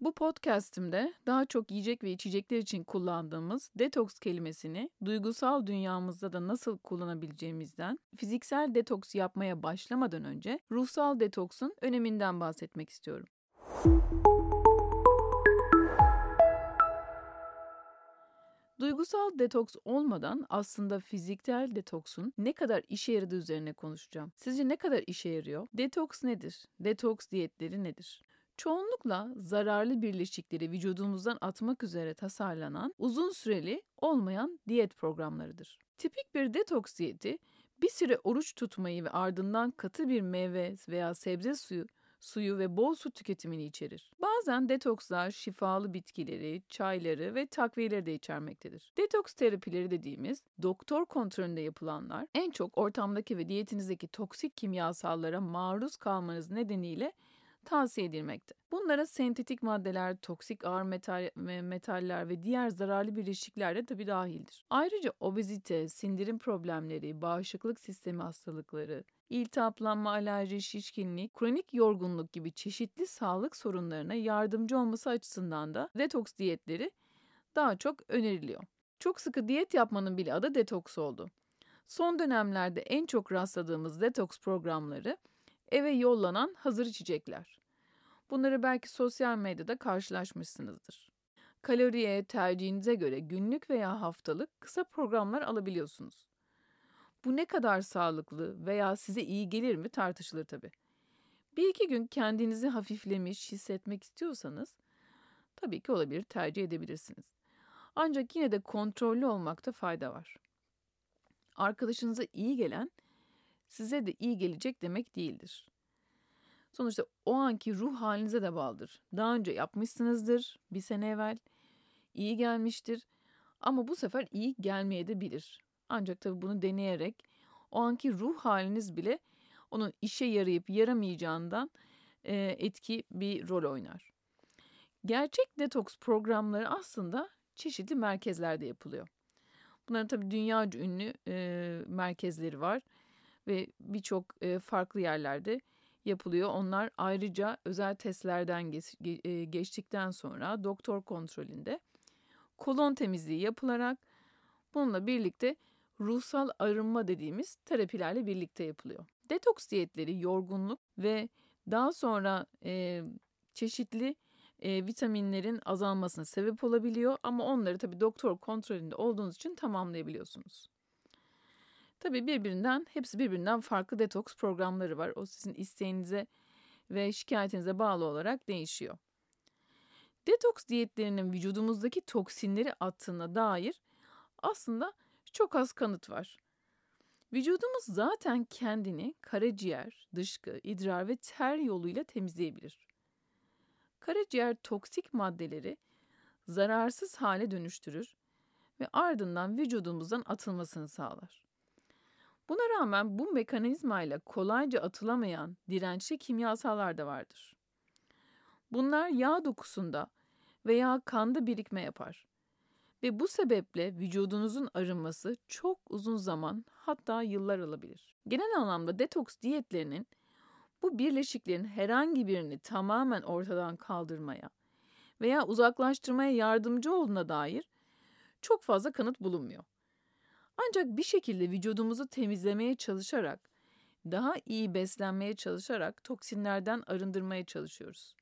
Bu podcast'imde daha çok yiyecek ve içecekler için kullandığımız detoks kelimesini duygusal dünyamızda da nasıl kullanabileceğimizden, fiziksel detoks yapmaya başlamadan önce ruhsal detoksun öneminden bahsetmek istiyorum. Duygusal detoks olmadan aslında fiziksel detoksun ne kadar işe yaradığı üzerine konuşacağım. Sizce ne kadar işe yarıyor? Detoks nedir? Detoks diyetleri nedir? Çoğunlukla zararlı birleşikleri vücudumuzdan atmak üzere tasarlanan uzun süreli olmayan diyet programlarıdır. Tipik bir detoks diyeti bir süre oruç tutmayı ve ardından katı bir meyve veya sebze suyu suyu ve bol su tüketimini içerir. Bazen detokslar şifalı bitkileri, çayları ve takviyeleri de içermektedir. Detoks terapileri dediğimiz doktor kontrolünde yapılanlar en çok ortamdaki ve diyetinizdeki toksik kimyasallara maruz kalmanız nedeniyle tavsiye edilmekte. Bunlara sentetik maddeler, toksik ağır metal, metaller ve diğer zararlı bileşikler de tabi dahildir. Ayrıca obezite, sindirim problemleri, bağışıklık sistemi hastalıkları, iltihaplanma, alerji, şişkinlik, kronik yorgunluk gibi çeşitli sağlık sorunlarına yardımcı olması açısından da detoks diyetleri daha çok öneriliyor. Çok sıkı diyet yapmanın bile adı detoks oldu. Son dönemlerde en çok rastladığımız detoks programları eve yollanan hazır içecekler. Bunları belki sosyal medyada karşılaşmışsınızdır. Kaloriye tercihinize göre günlük veya haftalık kısa programlar alabiliyorsunuz. Bu ne kadar sağlıklı veya size iyi gelir mi tartışılır tabii. Bir iki gün kendinizi hafiflemiş hissetmek istiyorsanız tabii ki olabilir tercih edebilirsiniz. Ancak yine de kontrollü olmakta fayda var. Arkadaşınıza iyi gelen size de iyi gelecek demek değildir. Sonuçta o anki ruh halinize de bağlıdır. Daha önce yapmışsınızdır bir sene evvel, iyi gelmiştir ama bu sefer iyi gelmeye de bilir. Ancak tabii bunu deneyerek o anki ruh haliniz bile onun işe yarayıp yaramayacağından e, etki bir rol oynar. Gerçek detoks programları aslında çeşitli merkezlerde yapılıyor. Bunların tabii dünyaca ünlü e, merkezleri var ve birçok e, farklı yerlerde yapılıyor. Onlar ayrıca özel testlerden geç, e, geçtikten sonra doktor kontrolünde kolon temizliği yapılarak bununla birlikte ruhsal arınma dediğimiz terapilerle birlikte yapılıyor. Detoks diyetleri yorgunluk ve daha sonra e, çeşitli e, vitaminlerin azalmasına sebep olabiliyor ama onları tabii doktor kontrolünde olduğunuz için tamamlayabiliyorsunuz. Tabii birbirinden, hepsi birbirinden farklı detoks programları var. O sizin isteğinize ve şikayetinize bağlı olarak değişiyor. Detoks diyetlerinin vücudumuzdaki toksinleri attığına dair aslında çok az kanıt var. Vücudumuz zaten kendini karaciğer, dışkı, idrar ve ter yoluyla temizleyebilir. Karaciğer toksik maddeleri zararsız hale dönüştürür ve ardından vücudumuzdan atılmasını sağlar. Buna rağmen bu mekanizmayla kolayca atılamayan dirençli kimyasallar da vardır. Bunlar yağ dokusunda veya kanda birikme yapar. Ve bu sebeple vücudunuzun arınması çok uzun zaman hatta yıllar alabilir. Genel anlamda detoks diyetlerinin bu birleşiklerin herhangi birini tamamen ortadan kaldırmaya veya uzaklaştırmaya yardımcı olduğuna dair çok fazla kanıt bulunmuyor. Ancak bir şekilde vücudumuzu temizlemeye çalışarak, daha iyi beslenmeye çalışarak toksinlerden arındırmaya çalışıyoruz.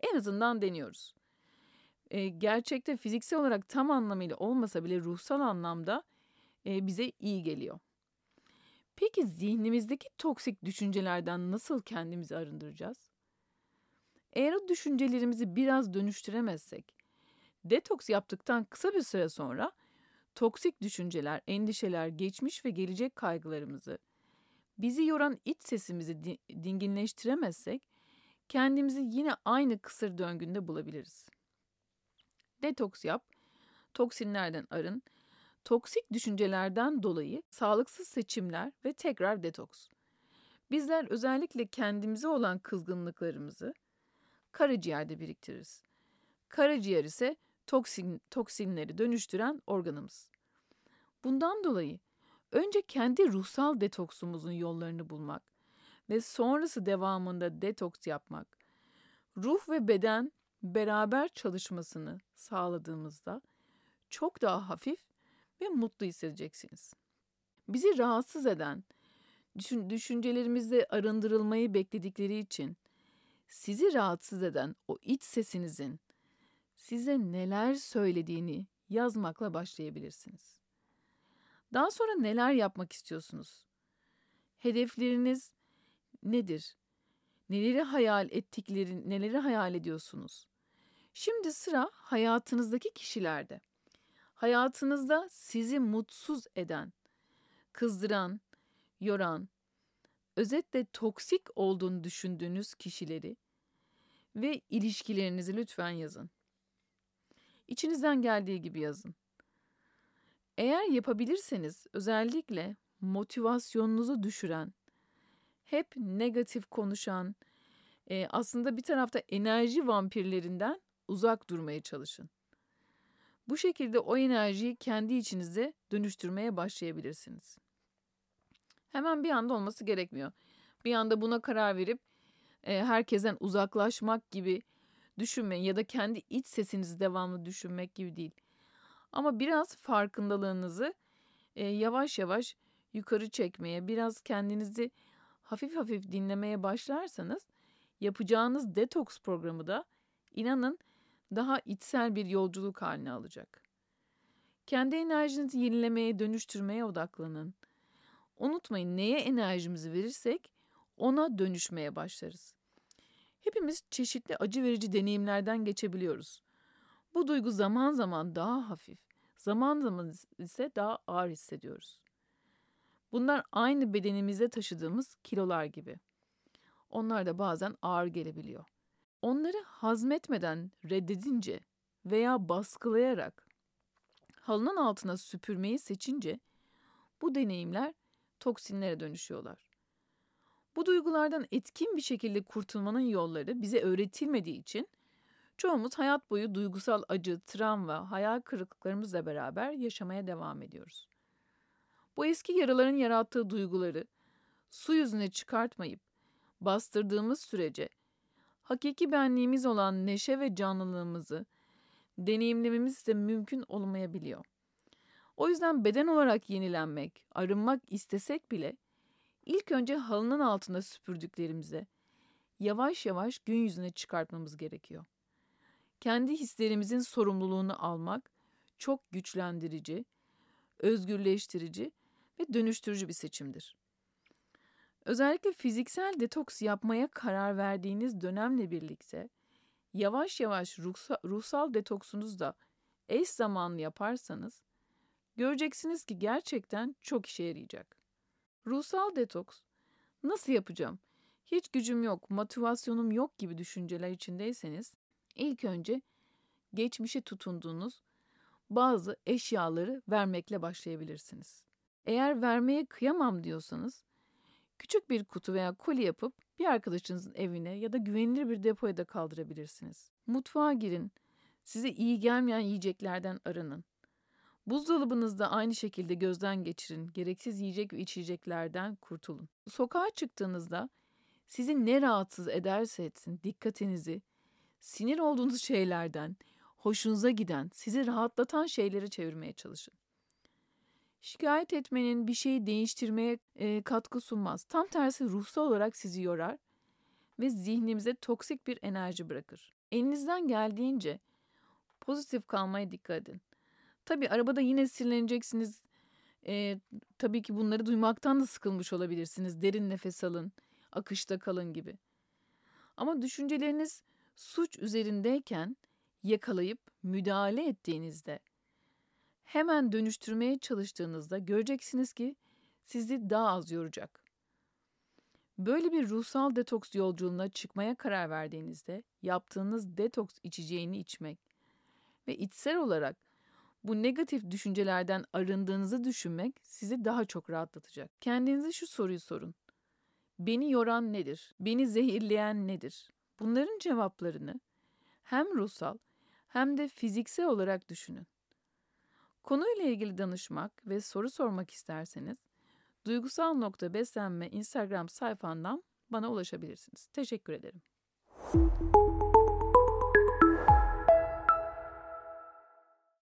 En azından deniyoruz. E, gerçekte fiziksel olarak tam anlamıyla olmasa bile ruhsal anlamda e, bize iyi geliyor. Peki zihnimizdeki toksik düşüncelerden nasıl kendimizi arındıracağız? Eğer o düşüncelerimizi biraz dönüştüremezsek, detoks yaptıktan kısa bir süre sonra toksik düşünceler, endişeler, geçmiş ve gelecek kaygılarımızı, bizi yoran iç sesimizi dinginleştiremezsek kendimizi yine aynı kısır döngünde bulabiliriz. Detoks yap, toksinlerden arın, toksik düşüncelerden dolayı sağlıksız seçimler ve tekrar detoks. Bizler özellikle kendimize olan kızgınlıklarımızı karaciğerde biriktiririz. Karaciğer ise toksin, toksinleri dönüştüren organımız. Bundan dolayı önce kendi ruhsal detoksumuzun yollarını bulmak ve sonrası devamında detoks yapmak, ruh ve beden beraber çalışmasını sağladığımızda çok daha hafif ve mutlu hissedeceksiniz. Bizi rahatsız eden, düşün, düşüncelerimizde arındırılmayı bekledikleri için sizi rahatsız eden o iç sesinizin size neler söylediğini yazmakla başlayabilirsiniz. Daha sonra neler yapmak istiyorsunuz? Hedefleriniz nedir? Neleri hayal ettikleri, neleri hayal ediyorsunuz? Şimdi sıra hayatınızdaki kişilerde. Hayatınızda sizi mutsuz eden, kızdıran, yoran, özetle toksik olduğunu düşündüğünüz kişileri ve ilişkilerinizi lütfen yazın. İçinizden geldiği gibi yazın. Eğer yapabilirseniz özellikle motivasyonunuzu düşüren, hep negatif konuşan, aslında bir tarafta enerji vampirlerinden uzak durmaya çalışın. Bu şekilde o enerjiyi kendi içinize dönüştürmeye başlayabilirsiniz. Hemen bir anda olması gerekmiyor. Bir anda buna karar verip e, herkesten uzaklaşmak gibi düşünmeyin ya da kendi iç sesinizi devamlı düşünmek gibi değil. Ama biraz farkındalığınızı e, yavaş yavaş yukarı çekmeye, biraz kendinizi hafif hafif dinlemeye başlarsanız yapacağınız detoks programı da inanın daha içsel bir yolculuk haline alacak. Kendi enerjinizi yenilemeye, dönüştürmeye odaklanın. Unutmayın neye enerjimizi verirsek ona dönüşmeye başlarız. Hepimiz çeşitli acı verici deneyimlerden geçebiliyoruz. Bu duygu zaman zaman daha hafif, zaman zaman ise daha ağır hissediyoruz. Bunlar aynı bedenimizde taşıdığımız kilolar gibi. Onlar da bazen ağır gelebiliyor. Onları hazmetmeden reddedince veya baskılayarak halının altına süpürmeyi seçince bu deneyimler toksinlere dönüşüyorlar. Bu duygulardan etkin bir şekilde kurtulmanın yolları bize öğretilmediği için çoğumuz hayat boyu duygusal acı, travma, hayal kırıklıklarımızla beraber yaşamaya devam ediyoruz. Bu eski yaraların yarattığı duyguları su yüzüne çıkartmayıp bastırdığımız sürece hakiki benliğimiz olan neşe ve canlılığımızı deneyimlememiz de mümkün olmayabiliyor. O yüzden beden olarak yenilenmek, arınmak istesek bile ilk önce halının altında süpürdüklerimize yavaş yavaş gün yüzüne çıkartmamız gerekiyor. Kendi hislerimizin sorumluluğunu almak çok güçlendirici, özgürleştirici ve dönüştürücü bir seçimdir. Özellikle fiziksel detoks yapmaya karar verdiğiniz dönemle birlikte yavaş yavaş ruhsal, ruhsal detoksunuzu da eş zamanlı yaparsanız göreceksiniz ki gerçekten çok işe yarayacak. Ruhsal detoks nasıl yapacağım? Hiç gücüm yok, motivasyonum yok gibi düşünceler içindeyseniz ilk önce geçmişe tutunduğunuz bazı eşyaları vermekle başlayabilirsiniz. Eğer vermeye kıyamam diyorsanız küçük bir kutu veya koli yapıp bir arkadaşınızın evine ya da güvenilir bir depoya da kaldırabilirsiniz. Mutfağa girin. Size iyi gelmeyen yiyeceklerden arının. Buzdolabınızda aynı şekilde gözden geçirin. Gereksiz yiyecek ve içeceklerden kurtulun. Sokağa çıktığınızda sizi ne rahatsız ederse etsin dikkatinizi sinir olduğunuz şeylerden, hoşunuza giden, sizi rahatlatan şeyleri çevirmeye çalışın. Şikayet etmenin bir şeyi değiştirmeye e, katkı sunmaz. Tam tersi ruhsal olarak sizi yorar ve zihnimize toksik bir enerji bırakır. Elinizden geldiğince pozitif kalmaya dikkat edin. Tabii arabada yine sinirleneceksiniz. E, tabii ki bunları duymaktan da sıkılmış olabilirsiniz. Derin nefes alın, akışta kalın gibi. Ama düşünceleriniz suç üzerindeyken yakalayıp müdahale ettiğinizde hemen dönüştürmeye çalıştığınızda göreceksiniz ki sizi daha az yoracak. Böyle bir ruhsal detoks yolculuğuna çıkmaya karar verdiğinizde yaptığınız detoks içeceğini içmek ve içsel olarak bu negatif düşüncelerden arındığınızı düşünmek sizi daha çok rahatlatacak. Kendinize şu soruyu sorun. Beni yoran nedir? Beni zehirleyen nedir? Bunların cevaplarını hem ruhsal hem de fiziksel olarak düşünün. Konuyla ilgili danışmak ve soru sormak isterseniz Duygusal nokta beslenme Instagram sayfamdan bana ulaşabilirsiniz. Teşekkür ederim.